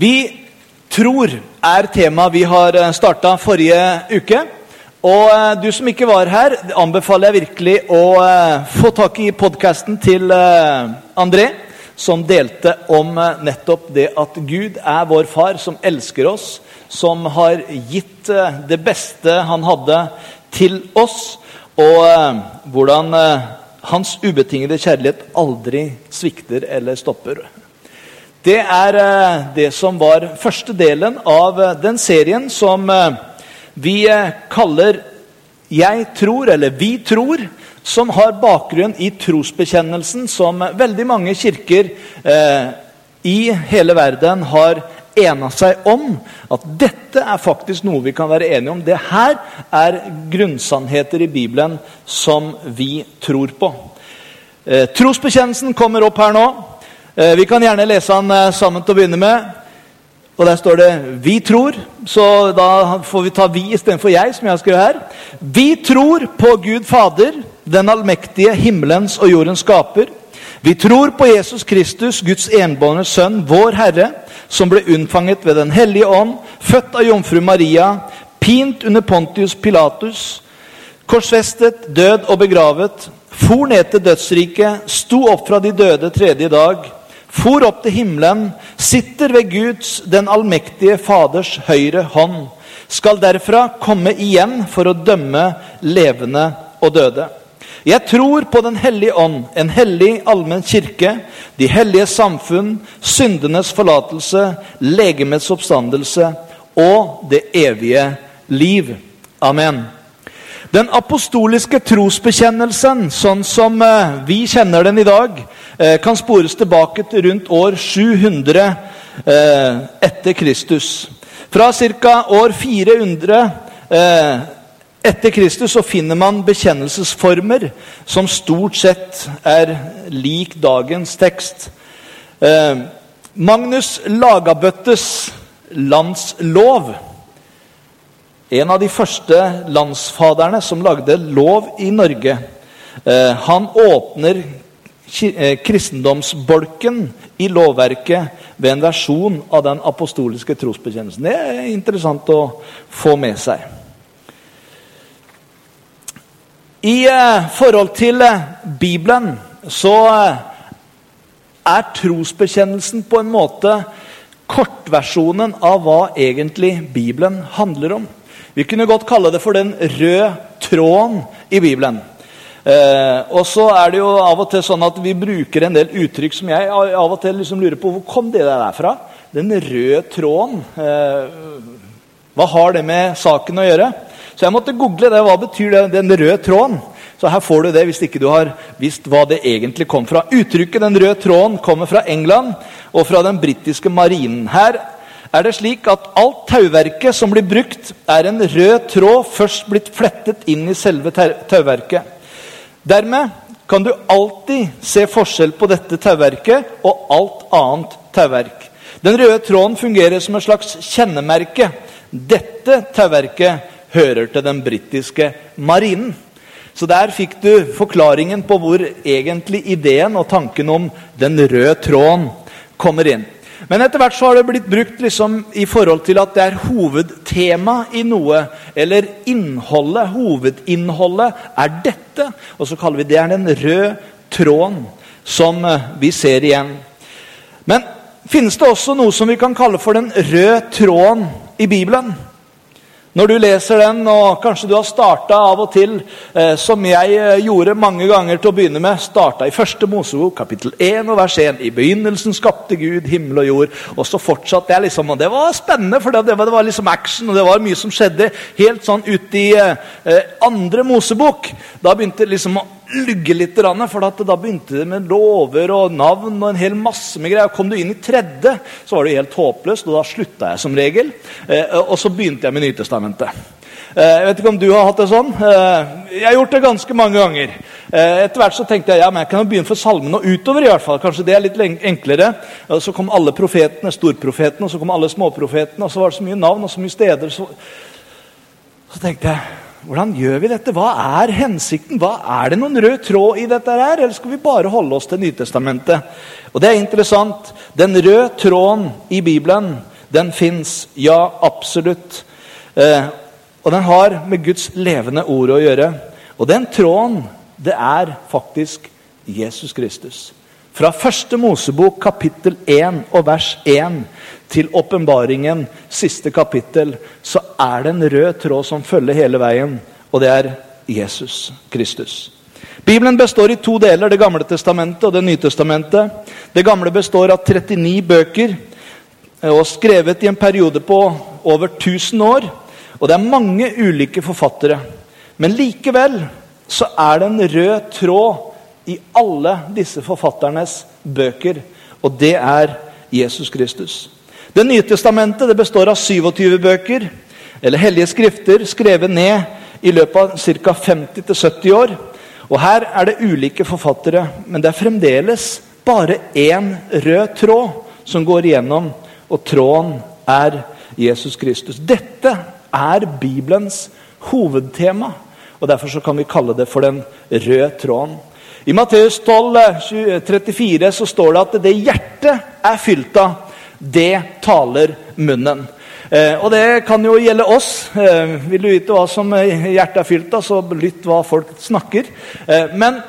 Vi tror er tema vi har starta forrige uke. Og eh, du som ikke var her, anbefaler jeg virkelig å eh, få tak i podkasten til eh, André, som delte om nettopp det at Gud er vår far, som elsker oss, som har gitt det beste han hadde til oss, og hvordan hans ubetingede kjærlighet aldri svikter eller stopper. Det er det som var første delen av den serien som vi kaller 'Jeg tror', eller 'Vi tror', som har bakgrunn i trosbekjennelsen som veldig mange kirker eh, i hele verden har ena seg om. At dette er faktisk noe vi kan være enige om. Det her er grunnsannheter i Bibelen som vi tror på. Eh, trosbekjennelsen kommer opp her nå. Eh, vi kan gjerne lese den eh, sammen til å begynne med. Og der står det 'Vi tror', så da får vi ta 'vi' istedenfor 'jeg'. som jeg har skrevet her. Vi tror på Gud Fader, den allmektige himmelens og jordens skaper. Vi tror på Jesus Kristus, Guds enbårne sønn, vår Herre, som ble unnfanget ved Den hellige ånd, født av jomfru Maria, pint under Pontius Pilatus, korsfestet, død og begravet, for ned til dødsriket, sto opp fra de døde tredje dag for opp til himmelen, sitter ved Guds, den allmektige Faders høyre hånd, skal derfra komme igjen for å dømme levende og døde. Jeg tror på Den hellige ånd, en hellig allmenn kirke, de hellige samfunn, syndenes forlatelse, legemets oppstandelse og det evige liv. Amen. Den apostoliske trosbekjennelsen, sånn som eh, vi kjenner den i dag, eh, kan spores tilbake til rundt år 700 eh, etter Kristus. Fra ca. år 400 etter Kristus så finner man bekjennelsesformer som stort sett er lik dagens tekst. Magnus Lagabøttes landslov en av de første landsfaderne som lagde lov i Norge. Eh, han åpner eh, kristendomsbolken i lovverket ved en versjon av den apostoliske trosbekjennelsen. Det er interessant å få med seg. I eh, forhold til Bibelen så er trosbekjennelsen på en måte kortversjonen av hva egentlig Bibelen handler om. Vi kunne godt kalle det for den røde tråden i Bibelen. Eh, og så er det jo av og til sånn at vi bruker en del uttrykk som jeg av og til liksom lurer på hvor kom det der fra. Den røde tråden. Eh, hva har det med saken å gjøre? Så jeg måtte google det. Hva betyr det, den røde tråden? Så her får du det hvis ikke du har visst hva det egentlig kom fra. Uttrykket 'den røde tråden' kommer fra England og fra den britiske marinen. Her er det slik at alt tauverket som blir brukt, er en rød tråd først blitt flettet inn i selve tauverket. Dermed kan du alltid se forskjell på dette tauverket og alt annet tauverk. Den røde tråden fungerer som et slags kjennemerke. Dette tauverket hører til den britiske marinen. Så der fikk du forklaringen på hvor egentlig ideen og tanken om den røde tråden kommer inn. Men etter hvert så har det blitt brukt liksom i forhold til at det er hovedtema i noe. Eller innholdet, hovedinnholdet, er dette. Og så kaller vi det den røde tråden som eh, vi ser igjen. Men finnes det også noe som vi kan kalle for den røde tråden i Bibelen? Når du leser den, og kanskje du har starta av og til, eh, som jeg eh, gjorde mange ganger til å begynne med, starta i første Mosebok, kapittel 1 og vers 1. I begynnelsen skapte Gud himmel og jord. Og så fortsatte jeg liksom, og Det var spennende, for det var, det var liksom action, og det var mye som skjedde helt sånn ut i eh, andre Mosebok. Da begynte liksom lugge litt. For da begynte det med lover og navn og en hel masse med greier. Kom du inn i tredje, så var det helt håpløst, og da slutta jeg som regel. Eh, og så begynte jeg med Nytestamentet. Eh, jeg vet ikke om du har hatt det sånn. Jeg har gjort det ganske mange ganger. Etter hvert så tenkte jeg ja, men jeg kan jo begynne for salmen og utover. i hvert fall. Kanskje det er litt enklere. Så kom alle profetene, storprofetene, og så kom alle småprofetene. Og så var det så mye navn og så mye steder. Så, så tenkte jeg hvordan gjør vi dette? Hva er hensikten? Hva Er det noen rød tråd i dette, her, eller skal vi bare holde oss til Nytestamentet? Og Det er interessant. Den røde tråden i Bibelen, den fins. Ja, absolutt. Eh, og den har med Guds levende ord å gjøre. Og den tråden, det er faktisk Jesus Kristus. Fra første Mosebok kapittel 1 og vers 1 til åpenbaringen, siste kapittel, så er det en rød tråd som følger hele veien, og det er Jesus Kristus. Bibelen består i to deler, Det gamle testamentet og Det nye testamentet. Det gamle består av 39 bøker og skrevet i en periode på over 1000 år. Og det er mange ulike forfattere. Men likevel så er det en rød tråd i alle disse forfatternes bøker, og det er Jesus Kristus. Det nye testamentet det består av 27 bøker, eller hellige skrifter, skrevet ned i løpet av ca. 50-70 år. Og Her er det ulike forfattere, men det er fremdeles bare én rød tråd som går igjennom, og tråden er Jesus Kristus. Dette er Bibelens hovedtema, og derfor kan vi kalle det for den røde tråden. I Matteus 12, 34 så står det at det hjertet er fylt av, det taler munnen. Eh, og det kan jo gjelde oss. Eh, vil du vite hva som hjertet er fylt av, så lytt hva folk snakker. Eh, men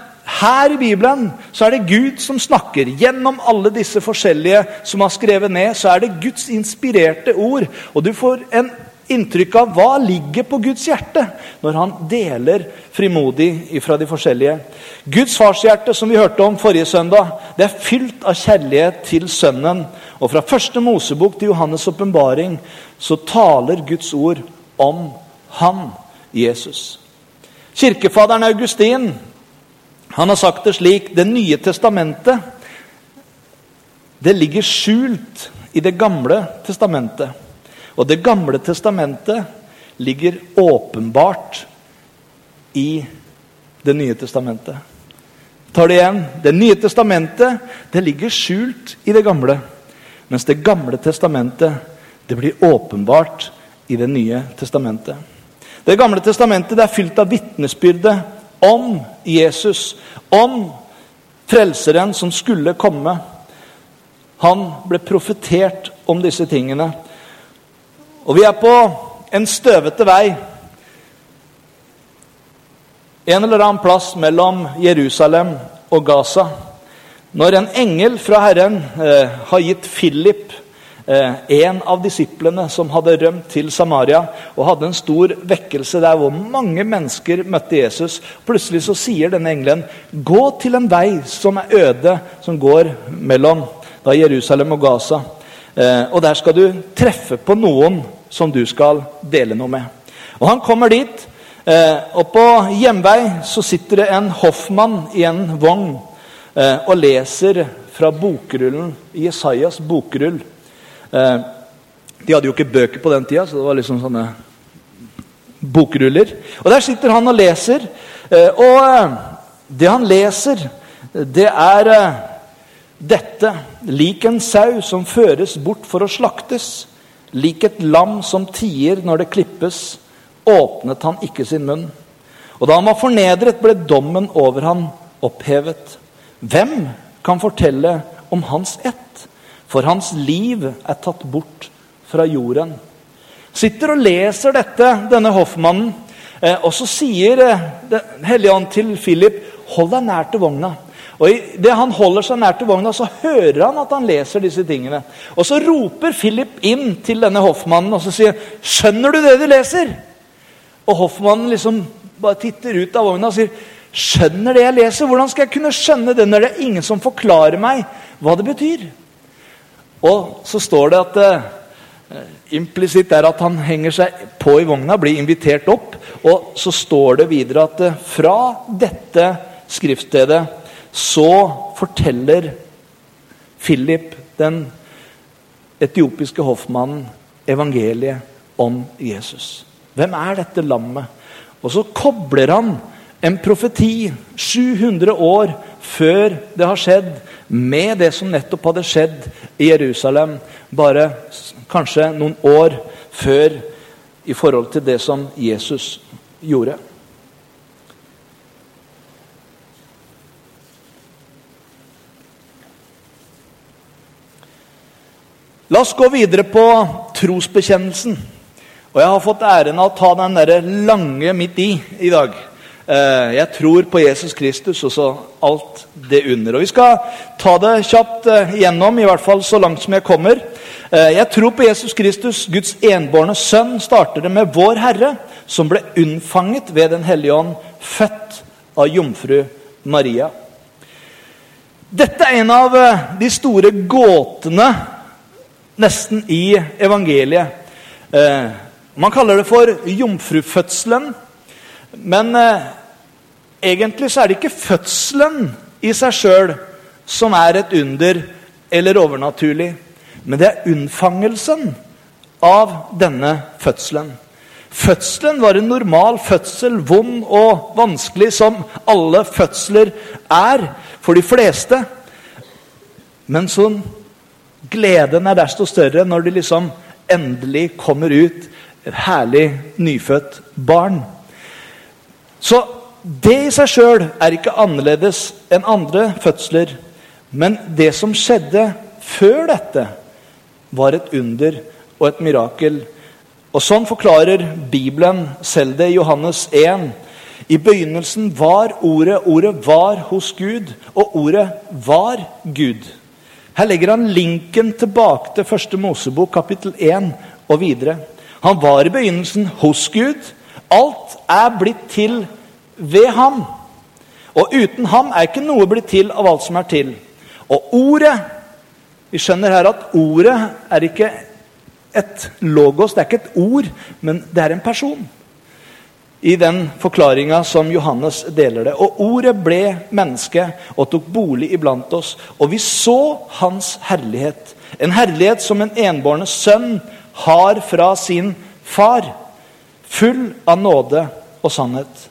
her i Bibelen så er det Gud som snakker. Gjennom alle disse forskjellige som har skrevet ned, så er det Guds inspirerte ord. Og du får en inntrykk av hva ligger på Guds hjerte når han deler frimodig fra de forskjellige. Guds farshjerte, som vi hørte om forrige søndag, det er fylt av kjærlighet til Sønnen. Og fra første Mosebok til Johannes' åpenbaring så taler Guds ord om han, Jesus. Kirkefaderen Augustin han har sagt det slik Det nye testamentet det ligger skjult i Det gamle testamentet. Og Det gamle testamentet ligger åpenbart i Det nye testamentet. Tar det igjen. Det nye testamentet det ligger skjult i det gamle. Mens Det gamle testamentet det blir åpenbart i Det nye testamentet. Det gamle testamentet det er fylt av vitnesbyrdet om Jesus, om frelseren som skulle komme. Han ble profetert om disse tingene. Og vi er på en støvete vei en eller annen plass mellom Jerusalem og Gaza. Når en engel fra Herren eh, har gitt Philip, eh, en av disiplene som hadde rømt til Samaria, og hadde en stor vekkelse der hvor mange mennesker møtte Jesus Plutselig så sier denne engelen, 'Gå til en vei som er øde, som går mellom da, Jerusalem og Gaza.' Eh, og der skal du treffe på noen som du skal dele noe med. Og Han kommer dit, eh, og på hjemvei så sitter det en hoffmann i en vogn eh, og leser fra bokrullen, Jesajas bokrull. De hadde jo ikke bøker på den tida, så det var liksom sånne bokruller. Og Der sitter han og leser. Og det han leser, det er dette lik en sau som føres bort for å slaktes, lik et lam som tier når det klippes, åpnet han ikke sin munn. Og da han var fornedret, ble dommen over han opphevet. Hvem kan fortelle om hans ett? For hans liv er tatt bort fra jorden. Sitter og leser dette, denne hoffmannen, eh, og så sier eh, Den hellige ånd til Philip, hold deg nær til vogna. Og Idet han holder seg nær til vogna, så hører han at han leser disse tingene. Og Så roper Philip inn til denne hoffmannen og så sier 'Skjønner du det du leser?' Og hoffmannen liksom bare titter ut av vogna og sier 'Skjønner det jeg leser? Hvordan skal jeg kunne skjønne det når det er ingen som forklarer meg hva det betyr?' Og så står det at uh, implisitt er at han henger seg på i vogna, blir invitert opp. Og så står det videre at uh, fra dette skriftstedet, så forteller Philip, den etiopiske hoffmannen, evangeliet om Jesus. Hvem er dette lammet? Og så kobler han en profeti 700 år før det har skjedd, med det som nettopp hadde skjedd i Jerusalem, bare kanskje noen år før i forhold til det som Jesus gjorde. La oss gå videre på trosbekjennelsen. Og jeg har fått æren av å ta den der lange midt i i dag. Eh, jeg tror på Jesus Kristus og så alt det under. Og Vi skal ta det kjapt eh, gjennom, i hvert fall så langt som jeg kommer. Eh, jeg tror på Jesus Kristus, Guds enbårne sønn, starter det med vår Herre, som ble unnfanget ved Den hellige ånd, født av jomfru Maria. Dette er en av de store gåtene nesten i evangeliet. Man kaller det for jomfrufødselen. Men eh, egentlig så er det ikke fødselen i seg sjøl som er et under eller overnaturlig. Men det er unnfangelsen av denne fødselen. Fødselen var en normal fødsel, vond og vanskelig, som alle fødsler er for de fleste. Men sånn gleden er desto større når det liksom endelig kommer ut et herlig nyfødt barn. Så det i seg sjøl er ikke annerledes enn andre fødsler. Men det som skjedde før dette, var et under og et mirakel. Og Sånn forklarer Bibelen selv det i Johannes 1. I begynnelsen var Ordet, Ordet var hos Gud, og Ordet var Gud. Her legger han linken tilbake til første Mosebok, kapittel 1 og videre. Han var i begynnelsen hos Gud. Alt er blitt til ved ham. Og uten ham er ikke noe blitt til av alt som er til. Og ordet Vi skjønner her at ordet er ikke et logos, det er ikke et ord, men det er en person. I den forklaringa som Johannes deler det. Og ordet ble menneske og tok bolig iblant oss. Og vi så hans herlighet. En herlighet som en enbårne sønn har fra sin far. Full av nåde og sannhet.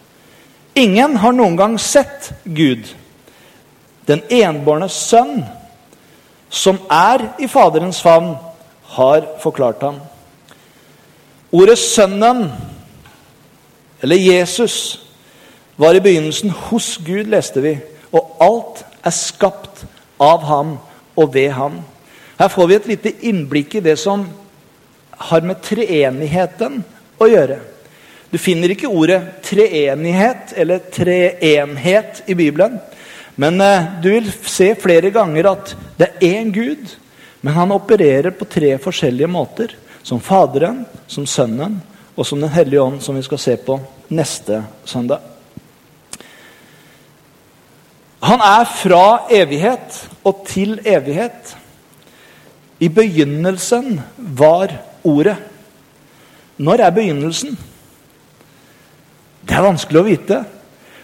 Ingen har noen gang sett Gud. Den enbårne sønn, som er i Faderens favn, har forklart ham. Ordet 'sønnen', eller Jesus, var i begynnelsen hos Gud, leste vi. Og alt er skapt av ham og ved ham. Her får vi et lite innblikk i det som har med treenigheten å gjøre. Du finner ikke ordet treenighet eller treenhet i Bibelen. Men eh, du vil se flere ganger at det er én Gud, men han opererer på tre forskjellige måter. Som Faderen, som Sønnen og som Den hellige ånd, som vi skal se på neste søndag. Han er fra evighet og til evighet. I begynnelsen var Ordet. Når er begynnelsen? Det er vanskelig å vite.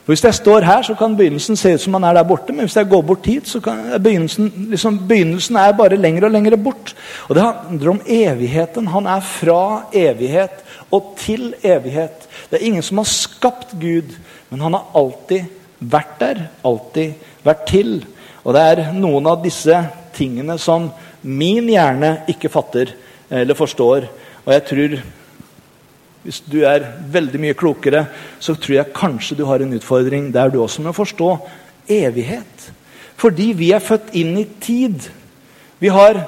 For Hvis jeg står her, så kan begynnelsen se ut som han er der borte. Men hvis jeg går bort hit, så kan begynnelsen, liksom, begynnelsen er bare lenger og lenger bort. Og Det handler om evigheten. Han er fra evighet og til evighet. Det er ingen som har skapt Gud, men han har alltid vært der. Alltid vært til. Og det er noen av disse tingene som min hjerne ikke fatter eller forstår. Og jeg tror hvis du er veldig mye klokere, så tror jeg kanskje du har en utfordring der du også må forstå evighet. Fordi vi er født inn i tid. Vi har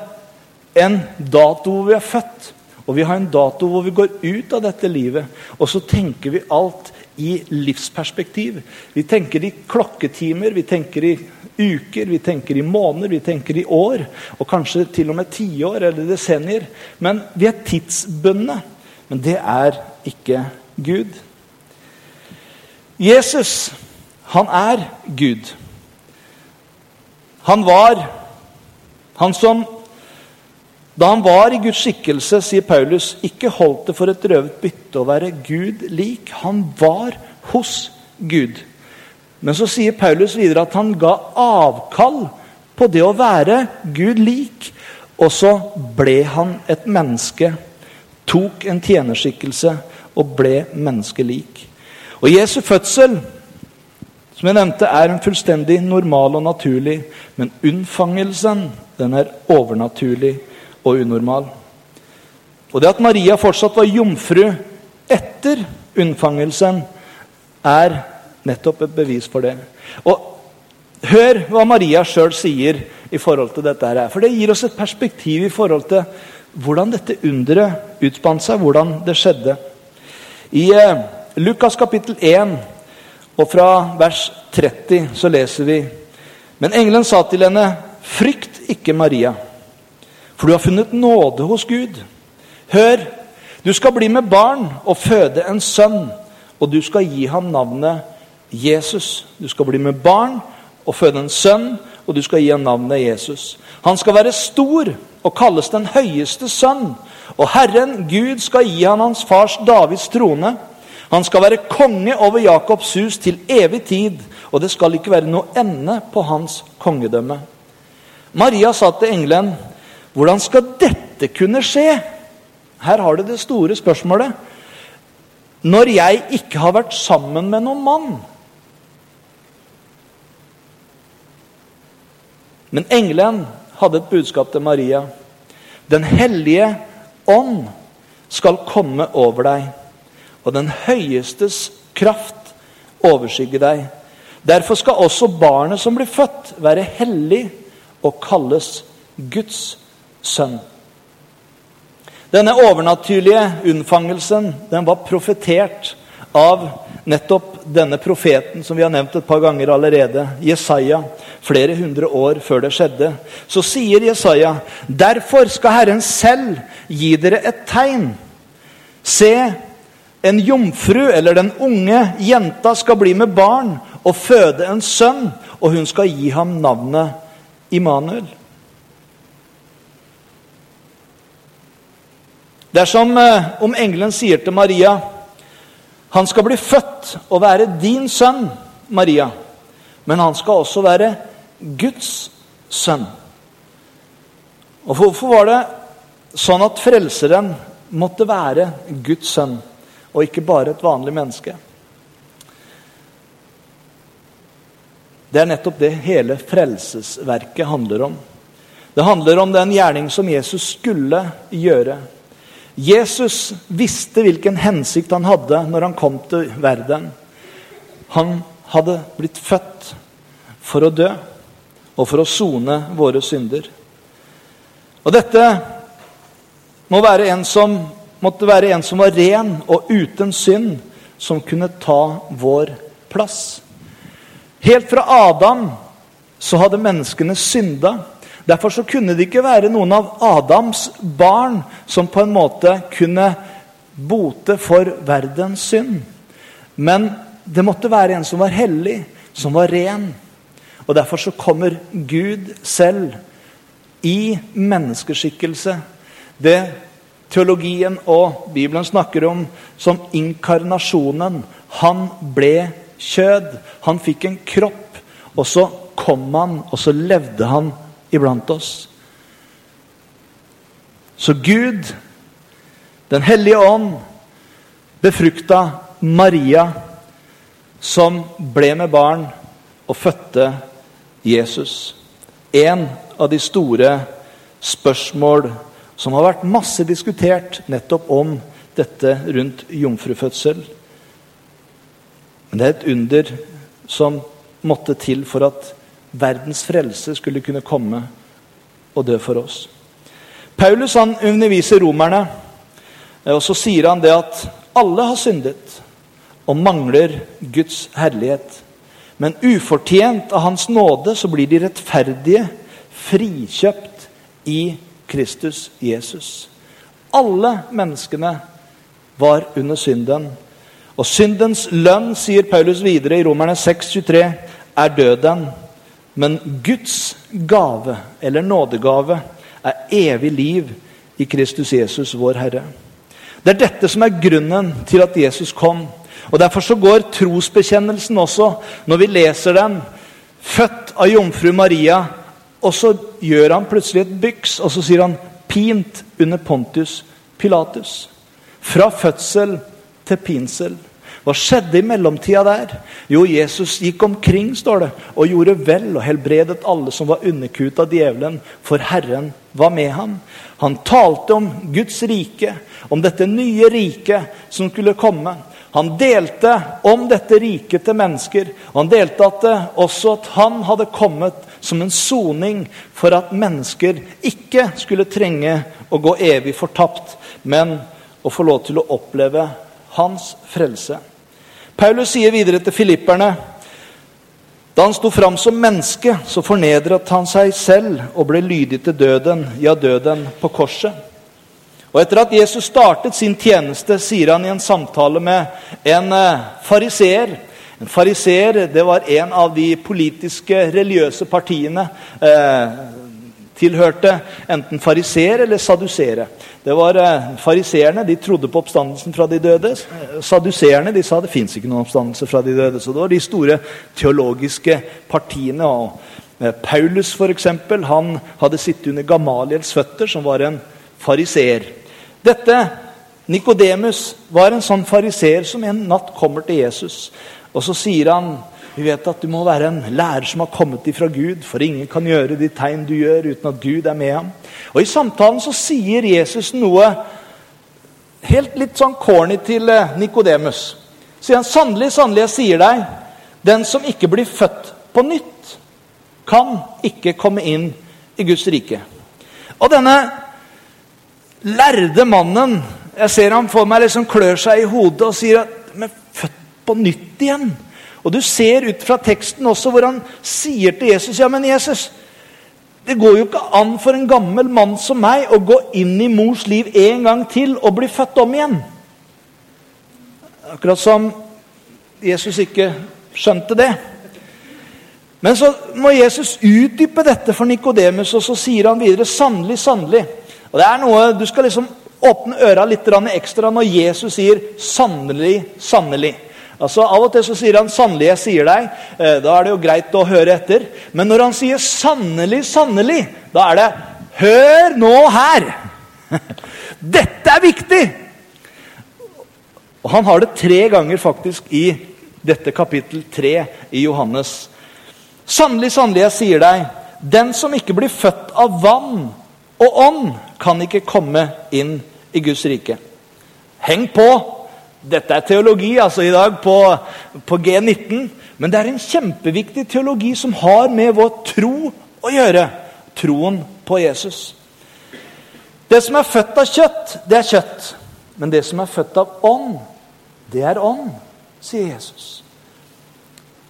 en dato hvor vi er født, og vi har en dato hvor vi går ut av dette livet. Og så tenker vi alt i livsperspektiv. Vi tenker i klokketimer, vi tenker i uker, vi tenker i måneder, vi tenker i år. Og kanskje til og med tiår eller desennier. Men vi er tidsbundne. Men det er ikke Gud. Jesus, han er Gud. Han var han som da han var i Guds skikkelse, sier Paulus, ikke holdt det for et røvet bytte å være Gud lik. Han var hos Gud. Men så sier Paulus videre at han ga avkall på det å være Gud lik. Og så ble han et menneske, tok en tjenerskikkelse og ble menneskelik. Og Jesu fødsel som jeg nevnte, er en fullstendig normal og naturlig, men unnfangelsen den er overnaturlig og unormal. Og det at Maria fortsatt var jomfru etter unnfangelsen, er nettopp et bevis for det. Og Hør hva Maria sjøl sier i forhold til dette. her, For det gir oss et perspektiv i forhold til hvordan dette underet utspant seg, hvordan det skjedde. I eh, Lukas kapittel 1 og fra vers 30 så leser vi Men engelen sa til henne, 'Frykt ikke, Maria, for du har funnet nåde hos Gud.' Hør, du skal bli med barn og føde en sønn, og du skal gi ham navnet Jesus. Du skal bli med barn og føde en sønn, og du skal gi ham navnet Jesus. Han skal være stor og kalles den høyeste sønn, og Herren Gud skal gi ham hans fars Davids trone. Han skal være konge over Jakobs hus til evig tid, og det skal ikke være noe ende på hans kongedømme. Maria sa til engelen, 'Hvordan skal dette kunne skje?' Her har du det store spørsmålet. Når jeg ikke har vært sammen med noen mann. Men engelen hadde et budskap til Maria. Den hellige ånd skal komme over deg og den høyestes kraft overskygge deg. Derfor skal også barnet som blir født, være hellig og kalles Guds sønn. Denne overnaturlige unnfangelsen den var profetert av nettopp denne profeten som vi har nevnt et par ganger allerede, Jesaja, flere hundre år før det skjedde. Så sier Jesaja, derfor skal Herren selv gi dere et tegn. Se, en jomfru eller den unge jenta skal bli med barn og føde en sønn, og hun skal gi ham navnet Immanuel. Det er som eh, om engelen sier til Maria han skal bli født og være din sønn, Maria. Men han skal også være Guds sønn. Og Hvorfor var det sånn at Frelseren måtte være Guds sønn? og ikke bare et vanlig menneske. Det er nettopp det hele frelsesverket handler om. Det handler om den gjerning som Jesus skulle gjøre. Jesus visste hvilken hensikt han hadde når han kom til verden. Han hadde blitt født for å dø og for å sone våre synder. Og dette må være en som måtte være en som var ren og uten synd, som kunne ta vår plass. Helt fra Adam så hadde menneskene synda. Derfor så kunne det ikke være noen av Adams barn som på en måte kunne bote for verdens synd. Men det måtte være en som var hellig, som var ren. Og Derfor så kommer Gud selv i menneskeskikkelse. Det teologien og Bibelen snakker om som inkarnasjonen. Han ble kjød. Han fikk en kropp, og så kom han, og så levde han iblant oss. Så Gud, Den hellige ånd, befrukta Maria, som ble med barn og fødte Jesus. En av de store spørsmål som har vært masse diskutert nettopp om dette rundt jomfrufødsel. Men det er et under som måtte til for at verdens frelse skulle kunne komme og dø for oss. Paulus han underviser romerne, og så sier han det at alle har syndet og mangler Guds herlighet. Men ufortjent av Hans nåde så blir de rettferdige, frikjøpt i Kristus Jesus. Alle menneskene var under synden. Og syndens lønn, sier Paulus videre i Romerne 6,23, er døden. Men Guds gave, eller nådegave, er evig liv i Kristus Jesus, vår Herre. Det er dette som er grunnen til at Jesus kom. Og Derfor så går trosbekjennelsen også, når vi leser den, født av jomfru Maria, og så gjør han plutselig et byks, og så sier han 'pint under Pontius Pilatus'. Fra fødsel til pinsel. Hva skjedde i mellomtida der? Jo, Jesus gikk omkring står det, og gjorde vel og helbredet alle som var underkuet av djevelen, for Herren var med ham. Han talte om Guds rike, om dette nye riket som skulle komme. Han delte om dette riket til mennesker. og Han delte at det, også at han hadde kommet som en soning for at mennesker ikke skulle trenge å gå evig fortapt, men å få lov til å oppleve hans frelse. Paulus sier videre til filipperne da han sto fram som menneske, så fornedret han seg selv og ble lydig til døden, ja, døden på korset. Og Etter at Jesus startet sin tjeneste, sier han i en samtale med en eh, fariseer En fariseer var en av de politiske, religiøse partiene eh, tilhørte enten fariseer eller sadusere. Det var eh, Fariseerne de trodde på oppstandelsen fra de døde. Saduseerne de sa det fins ikke noen oppstandelse fra de døde. Så det var de store teologiske partiene. og eh, Paulus for eksempel, han hadde sittet under Gamaliels føtter, som var en fariseer. Dette Nikodemus var en sånn fariseer som en natt kommer til Jesus. Og så sier han vi vet at du må være en lærer som har kommet ifra Gud, for ingen kan gjøre de tegn du gjør, uten at Gud er med ham. Og I samtalen så sier Jesus noe helt litt sånn corny til eh, Nikodemus. Sier han, 'Sannelig, sannelig, jeg sier deg, den som ikke blir født på nytt, kan ikke komme inn i Guds rike.' Og denne lærde mannen Jeg ser han for meg liksom klør seg i hodet og sier at 'Men født på nytt igjen?' Og Du ser ut fra teksten også hvor han sier til Jesus ja, men Jesus, det går jo ikke an for en gammel mann som meg å gå inn i mors liv en gang til og bli født om igjen. Akkurat som Jesus ikke skjønte det. Men så må Jesus utdype dette for Nikodemus, og så sier han videre sannelig, sannelig. Og det er noe, Du skal liksom åpne øra litt ekstra når Jesus sier sannelig, sannelig. Altså Av og til så sier han 'sannelig, jeg sier deg'. Eh, da er det jo greit å høre etter. Men når han sier 'sannelig, sannelig', da er det 'hør nå her'. Dette er viktig! Og Han har det tre ganger faktisk i dette kapittel tre i Johannes. Sannelig, sannelig, jeg sier deg, den som ikke blir født av vann og ånd, kan ikke komme inn i Guds rike. Heng på! Dette er teologi altså i dag på, på G19. Men det er en kjempeviktig teologi som har med vår tro å gjøre. Troen på Jesus. Det som er født av kjøtt, det er kjøtt. Men det som er født av ånd, det er ånd, sier Jesus.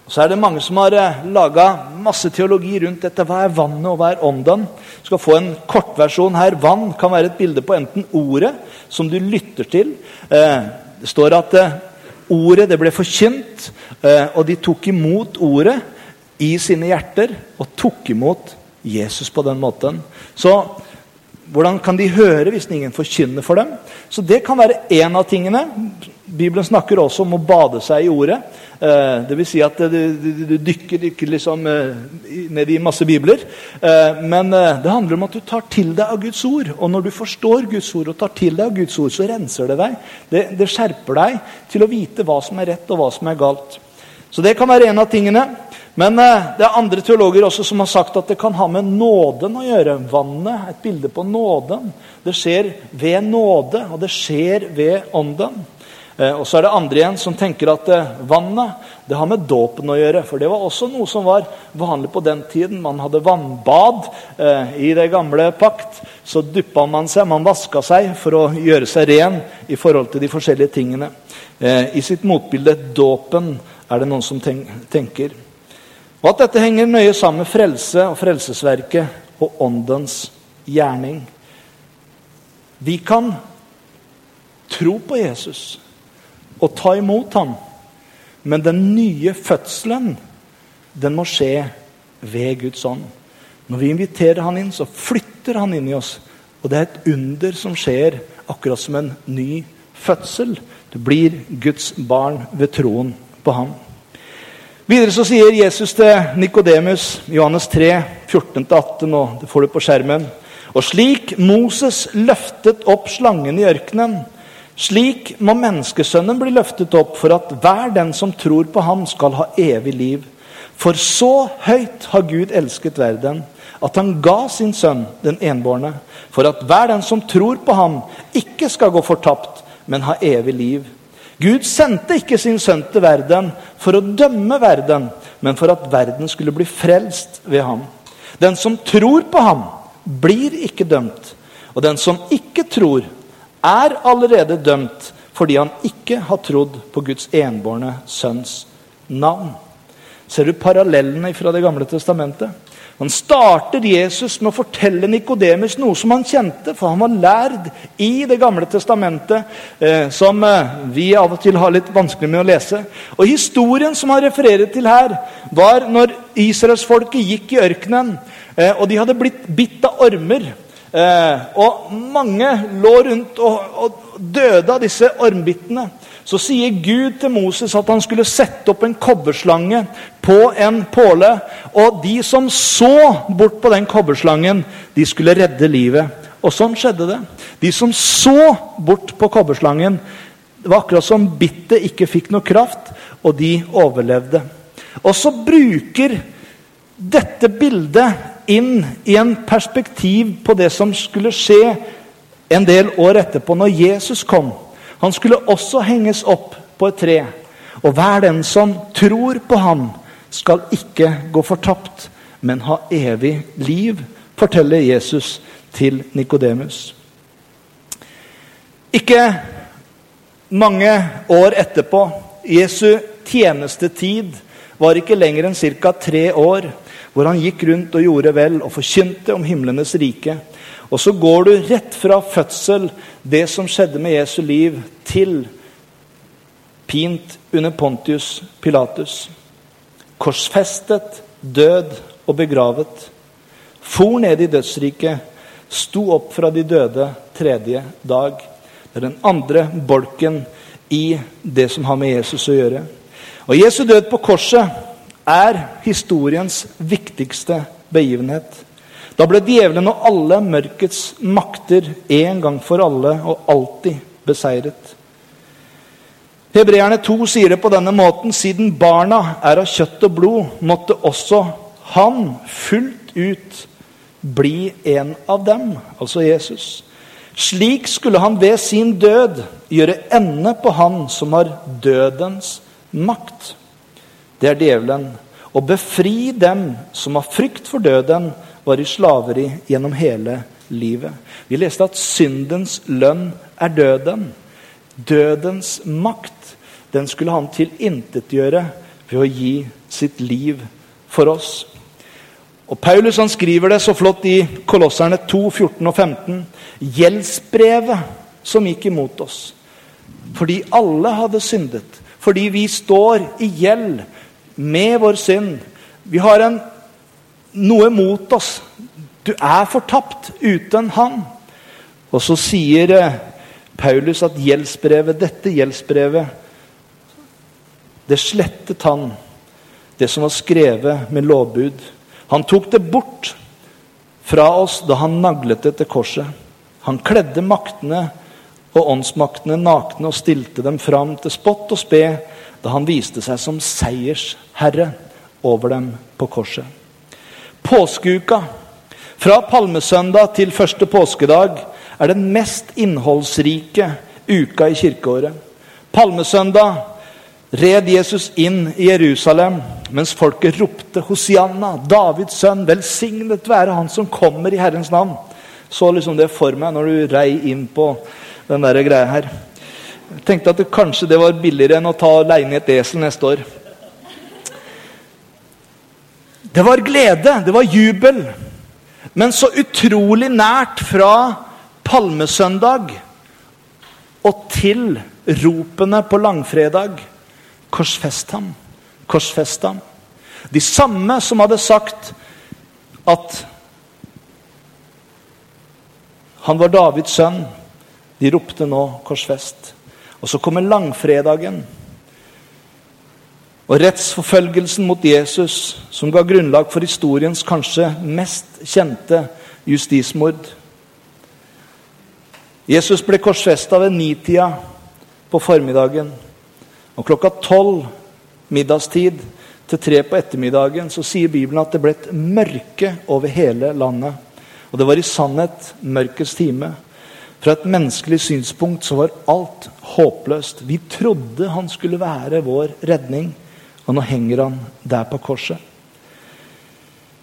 Og Så er det mange som har eh, laga masse teologi rundt dette. Hva er vannet, og hva er ånden? Du skal få en kortversjon her. Vann kan være et bilde på enten ordet, som du lytter til. Eh, det står at eh, ordet det ble forkynt, eh, og de tok imot ordet i sine hjerter og tok imot Jesus på den måten. Så hvordan kan de høre hvis ingen forkynner for dem? Så Det kan være én av tingene. Bibelen snakker også om å bade seg i ordet. Eh, det vil si at du, du, dykker, liksom, eh, ned i masse bibler. Eh, men det handler om at du tar til deg av Guds ord. Og når du forstår Guds ord og tar til deg av Guds ord, så renser det deg. Det, det skjerper deg til å vite hva som er rett og hva som er galt. Så det kan være en av tingene. Men det er andre teologer også som har sagt at det kan ha med nåden å gjøre. Vannet et bilde på nåden. Det skjer ved nåde, og det skjer ved ånden. Eh, og så er det andre igjen som tenker at eh, vannet det har med dåpen å gjøre. For det var også noe som var vanlig på den tiden. Man hadde vannbad eh, i det gamle pakt. Så duppa man seg, man vaska seg for å gjøre seg ren i forhold til de forskjellige tingene. I sitt motbilde dåpen er det noen som tenker. Og at dette henger nøye sammen med frelse og frelsesverket og åndens gjerning. Vi kan tro på Jesus og ta imot ham. Men den nye fødselen, den må skje ved Guds ånd. Når vi inviterer han inn, så flytter han inn i oss. Og det er et under som skjer, akkurat som en ny fødsel. Du blir Guds barn ved troen på ham. Videre så sier Jesus til Nikodemus, Johannes 3, 14-18, og det får du på skjermen. Og slik Moses løftet opp slangen i ørkenen, slik må menneskesønnen bli løftet opp for at hver den som tror på ham, skal ha evig liv. For så høyt har Gud elsket verden, at han ga sin sønn, den enbårne, for at hver den som tror på ham, ikke skal gå fortapt, men ha evig liv. Gud sendte ikke sin sønn til verden for å dømme verden, men for at verden skulle bli frelst ved ham. Den som tror på ham, blir ikke dømt. Og den som ikke tror, er allerede dømt fordi han ikke har trodd på Guds enbårne sønns navn. Ser du parallellene fra Det gamle testamentet? Han starter Jesus med å fortelle Nikodemus noe som han kjente, for han var lærd i Det gamle testamentet, eh, som eh, vi av og til har litt vanskelig med å lese. Og Historien som han refererer til her, var når israelsfolket gikk i ørkenen, eh, og de hadde blitt bitt av ormer. Eh, og mange lå rundt og, og døde av disse ormbittene så sier Gud til Moses at han skulle sette opp en kobberslange på en påle. Og de som så bort på den kobberslangen, de skulle redde livet. Og sånn skjedde det. De som så bort på kobberslangen, det var akkurat som bittet ikke fikk noe kraft, og de overlevde. Og så bruker dette bildet inn i en perspektiv på det som skulle skje en del år etterpå, når Jesus kom. Han skulle også henges opp på et tre. Og hver den som tror på ham, skal ikke gå fortapt, men ha evig liv, forteller Jesus til Nikodemus. Ikke mange år etterpå, Jesu tjenestetid, var ikke lenger enn ca. tre år, hvor han gikk rundt og gjorde vel og forkynte om himlenes rike. Og så går du rett fra fødsel, det som skjedde med Jesu liv, til pint under Pontius Pilatus. Korsfestet, død og begravet. For ned i dødsriket, sto opp fra de døde tredje dag. Det er den andre bolken i det som har med Jesus å gjøre. Og Jesu død på korset er historiens viktigste begivenhet. Da ble djevelen og alle mørkets makter en gang for alle og alltid beseiret. Hebreerne 2 sier det på denne måten.: Siden barna er av kjøtt og blod, måtte også han fullt ut bli en av dem, altså Jesus. Slik skulle han ved sin død gjøre ende på han som har dødens makt. Det er djevelen. Og befri dem som har frykt for døden, var i slaveri gjennom hele livet. Vi leste at syndens lønn er døden. Dødens makt den skulle han tilintetgjøre ved å gi sitt liv for oss. Og Paulus han skriver det så flott i Kolosserne 2, 14 og 15. Gjeldsbrevet som gikk imot oss. Fordi alle hadde syndet. Fordi vi står i gjeld med vår synd. Vi har en noe mot oss. Du er fortapt uten Han. Og så sier eh, Paulus at gjeldsbrevet, dette gjeldsbrevet, det slettet han, det som var skrevet med lovbud. Han tok det bort fra oss da han naglet det til korset. Han kledde maktene og åndsmaktene nakne og stilte dem fram til spott og spe da han viste seg som seiersherre over dem på korset. Påskeuka, fra palmesøndag til første påskedag, er den mest innholdsrike uka i kirkeåret. Palmesøndag red Jesus inn i Jerusalem mens folket ropte Hosianna, Davids sønn, velsignet være han som kommer i Herrens navn. Så liksom det for meg når du rei inn på den der greia her. Jeg tenkte at det, kanskje det var billigere enn å ta leie inn et esel neste år. Det var glede, det var jubel. Men så utrolig nært fra palmesøndag og til ropene på langfredag. Korsfest ham, korsfest ham. De samme som hadde sagt at han var Davids sønn, de ropte nå 'korsfest'. Og så kommer langfredagen. Og rettsforfølgelsen mot Jesus, som ga grunnlag for historiens kanskje mest kjente justismord. Jesus ble korsfesta ved nitida på formiddagen. Og klokka tolv middagstid til tre på ettermiddagen så sier Bibelen at det ble et mørke over hele landet. Og det var i sannhet mørkets time. Fra et menneskelig synspunkt så var alt håpløst. Vi trodde han skulle være vår redning, og nå henger han der på korset.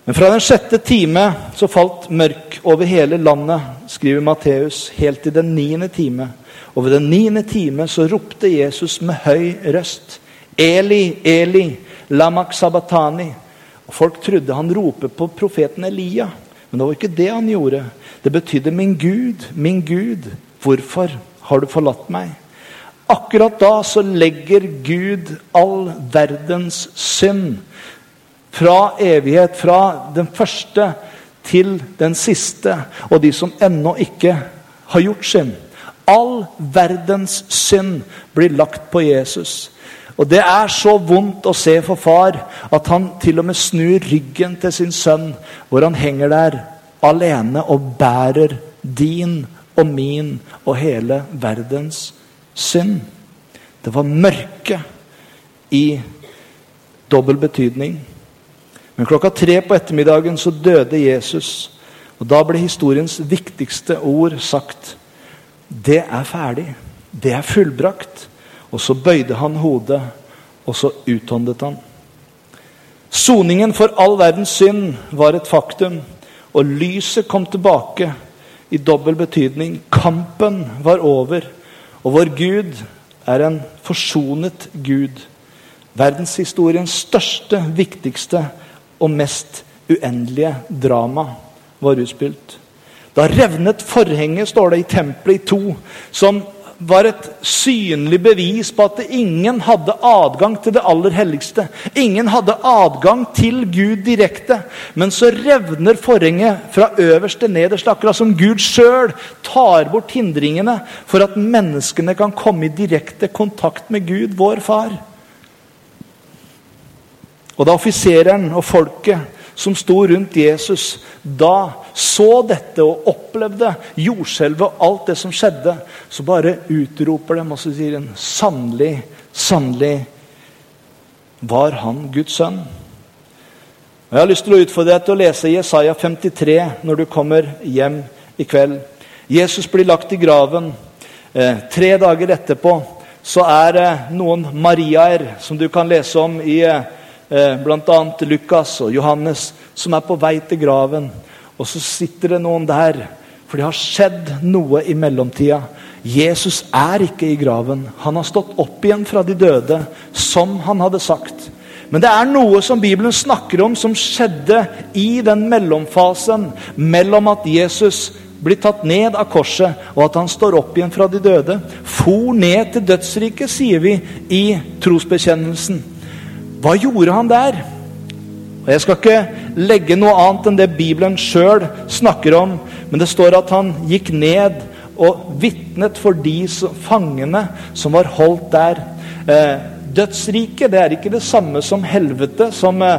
Men fra den sjette time så falt mørk over hele landet, skriver Matteus, helt til den niende time. Og ved den niende time så ropte Jesus med høy røst. Eli, Eli, lamak sabatani. Og Folk trodde han ropte på profeten Elia, men det var ikke det han gjorde. Det betydde 'min Gud, min Gud, hvorfor har du forlatt meg'? Akkurat da så legger Gud all verdens synd fra evighet, fra den første til den siste, og de som ennå ikke har gjort synd. All verdens synd blir lagt på Jesus. Og Det er så vondt å se for far at han til og med snur ryggen til sin sønn, hvor han henger der alene og bærer din og min og hele verdens synd. Det var mørke i dobbel betydning. Men klokka tre på ettermiddagen så døde Jesus. Og da ble historiens viktigste ord sagt. Det er ferdig. Det er fullbrakt. Og så bøyde han hodet, og så utåndet han. Soningen for all verdens synd var et faktum, og lyset kom tilbake i dobbel betydning. Kampen var over, og vår Gud er en forsonet Gud. Verdenshistoriens største, viktigste og mest uendelige drama var utspilt. Da revnet forhenget, står det i tempelet i to, som var et synlig bevis på at ingen hadde adgang til det aller helligste. Ingen hadde adgang til Gud direkte. Men så revner forhenget fra øverst til nederst, akkurat som Gud sjøl tar bort hindringene for at menneskene kan komme i direkte kontakt med Gud, vår far. Og da offiseren og folket som sto rundt Jesus, da så dette og opplevde jordskjelvet og alt det som skjedde, så bare utroper dem og så sier en sannelig, sannelig var han Guds sønn. Og Jeg har lyst til å utfordre deg til å lese Jesaja 53 når du kommer hjem i kveld. Jesus blir lagt i graven. Eh, tre dager etterpå så er det noen Mariaer som du kan lese om i eh, eh, bl.a. Lukas og Johannes, som er på vei til graven. Og så sitter det noen der, for det har skjedd noe i mellomtida. Jesus er ikke i graven. Han har stått opp igjen fra de døde, som han hadde sagt. Men det er noe som Bibelen snakker om som skjedde i den mellomfasen mellom at Jesus blir tatt ned av korset, og at han står opp igjen fra de døde. For ned til dødsriket, sier vi i trosbekjennelsen. Hva gjorde han der? Og Jeg skal ikke legge noe annet enn det Bibelen sjøl snakker om, men det står at han gikk ned og vitnet for de fangene som var holdt der. Eh, dødsriket det er ikke det samme som helvete, som, eh,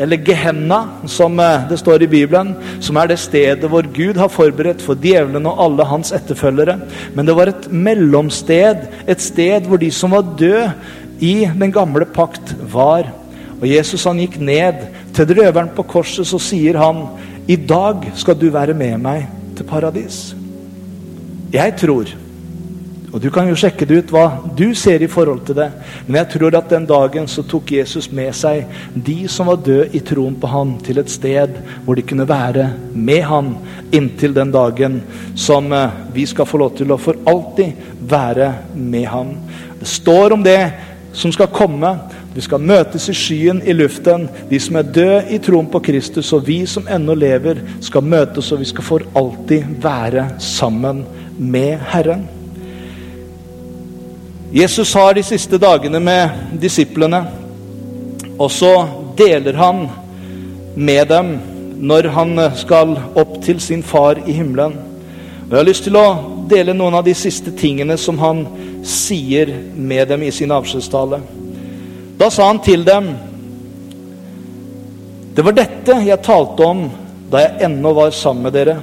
eller Gehenna, som eh, det står i Bibelen, som er det stedet hvor Gud har forberedt for djevelen og alle hans etterfølgere. Men det var et mellomsted, et sted hvor de som var døde, i den gamle pakt var. Og Jesus han gikk ned til røveren på korset, så sier han, 'I dag skal du være med meg til paradis'. Jeg tror, og du kan jo sjekke det ut hva du ser i forhold til det, men jeg tror at den dagen så tok Jesus med seg de som var døde i troen på han, til et sted hvor de kunne være med han inntil den dagen som eh, vi skal få lov til å for alltid være med han. Det står om det som skal komme. Vi skal møtes i skyen i luften. De som er døde i troen på Kristus, og vi som ennå lever, skal møtes, og vi skal for alltid være sammen med Herren. Jesus har de siste dagene med disiplene, og så deler han med dem når han skal opp til sin far i himmelen. Og Jeg har lyst til å dele noen av de siste tingene som han sier med dem i sin avskjedstale. Da sa han til dem Det var dette jeg talte om da jeg ennå var sammen med dere,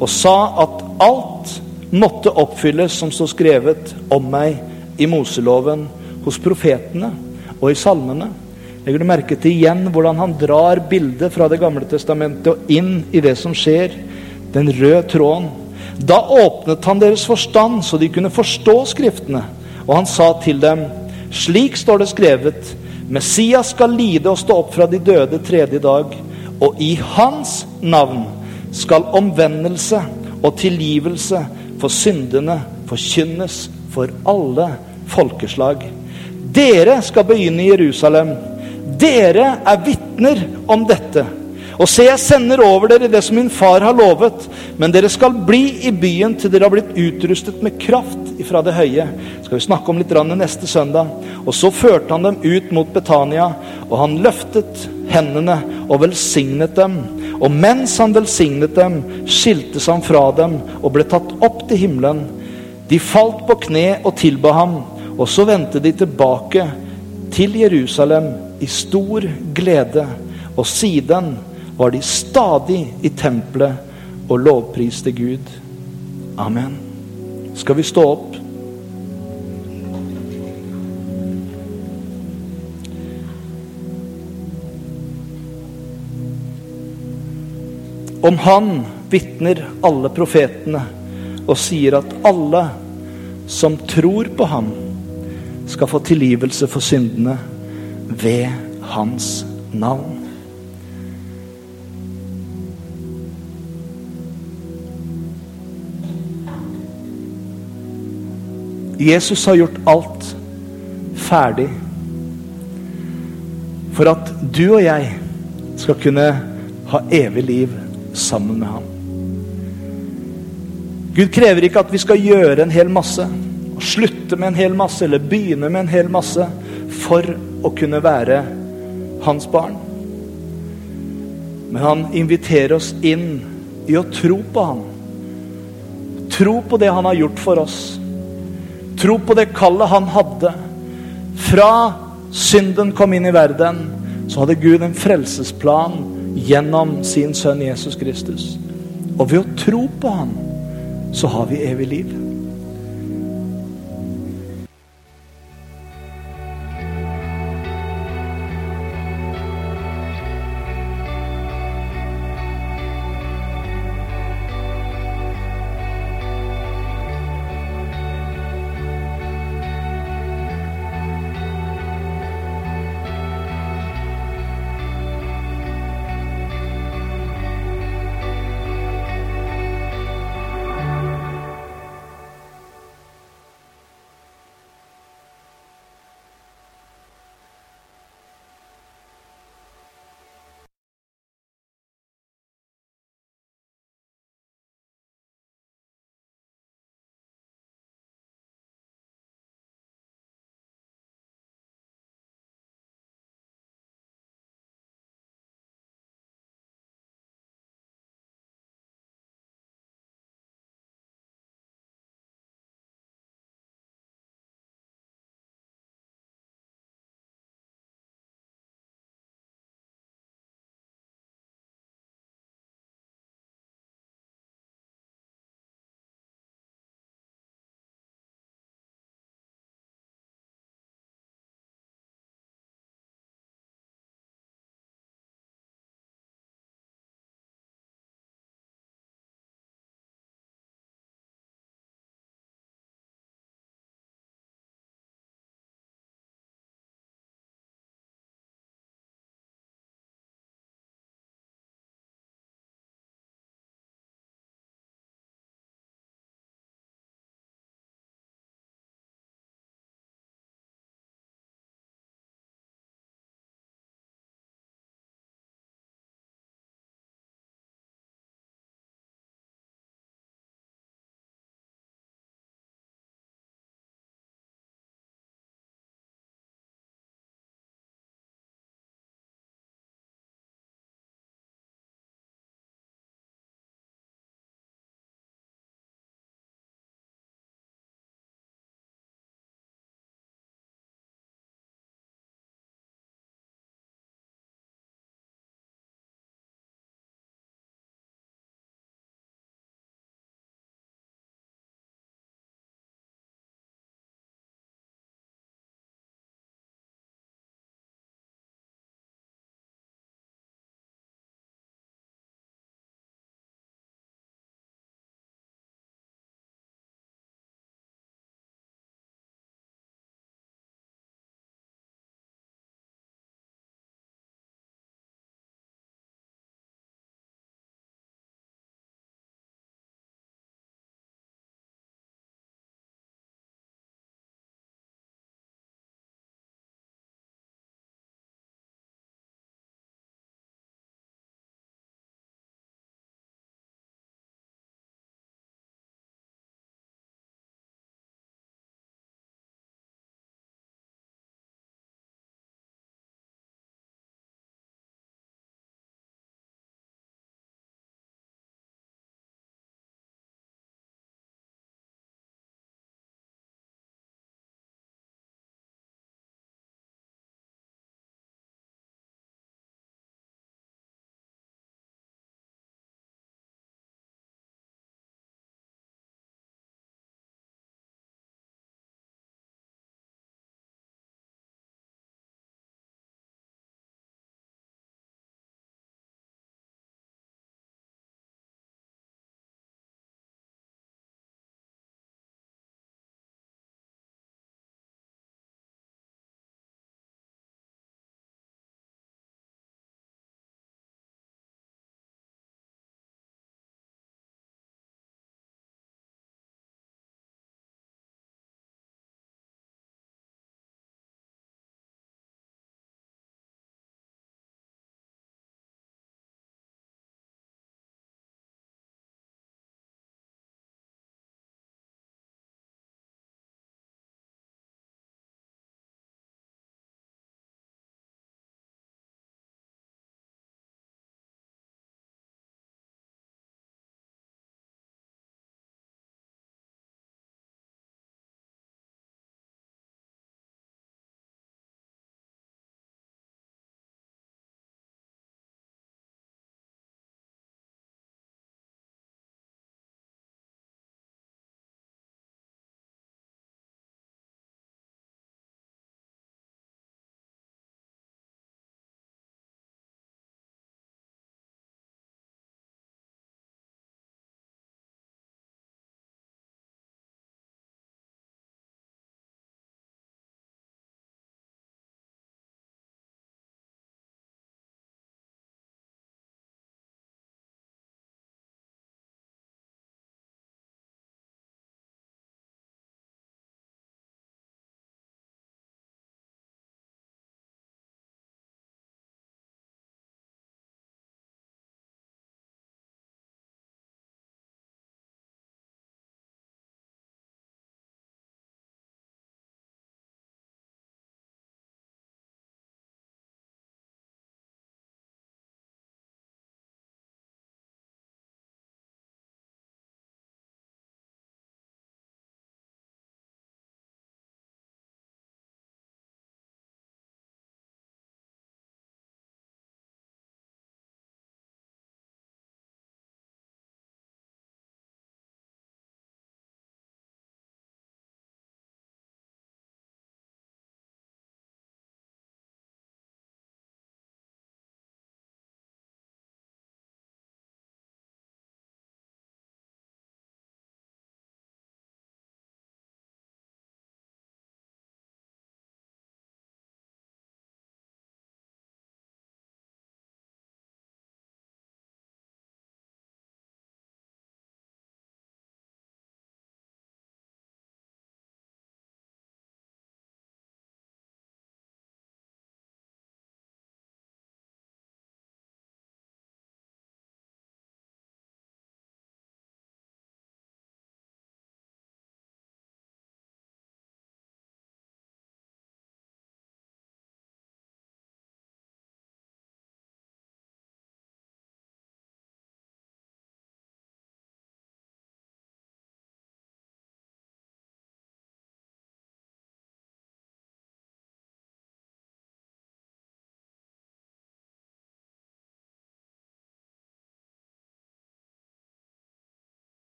og sa at alt måtte oppfylles som står skrevet om meg i Moseloven, hos profetene og i salmene. Legger du merke til igjen hvordan han drar bildet fra Det gamle testamentet og inn i det som skjer? Den røde tråden. Da åpnet han deres forstand, så de kunne forstå Skriftene. Og han sa til dem, slik står det skrevet, Messias skal lide og stå opp fra de døde tredje dag, og i hans navn skal omvendelse og tilgivelse for syndene forkynnes for alle folkeslag. Dere skal begynne i Jerusalem. Dere er vitner om dette. Og se, jeg sender over dere det som min far har lovet, men dere skal bli i byen til dere har blitt utrustet med kraft ifra det høye. skal vi snakke om litt neste søndag. Og så førte han dem ut mot Betania, og han løftet hendene og velsignet dem. Og mens han velsignet dem, skiltes han fra dem og ble tatt opp til himmelen. De falt på kne og tilba ham, og så vendte de tilbake til Jerusalem i stor glede. Og siden var de stadig i tempelet og lovpriste Gud. Amen. Skal vi stå opp? Om han vitner alle profetene og sier at alle som tror på ham, skal få tilgivelse for syndene ved hans navn. Jesus har gjort alt ferdig for at du og jeg skal kunne ha evig liv sammen med ham. Gud krever ikke at vi skal gjøre en hel masse, slutte med en hel masse, eller begynne med en hel masse, for å kunne være hans barn. Men han inviterer oss inn i å tro på ham. Tro på det han har gjort for oss. Tro på det kallet han hadde. Fra synden kom inn i verden, så hadde Gud en frelsesplan gjennom sin sønn Jesus Kristus. Og ved å tro på han, så har vi evig liv.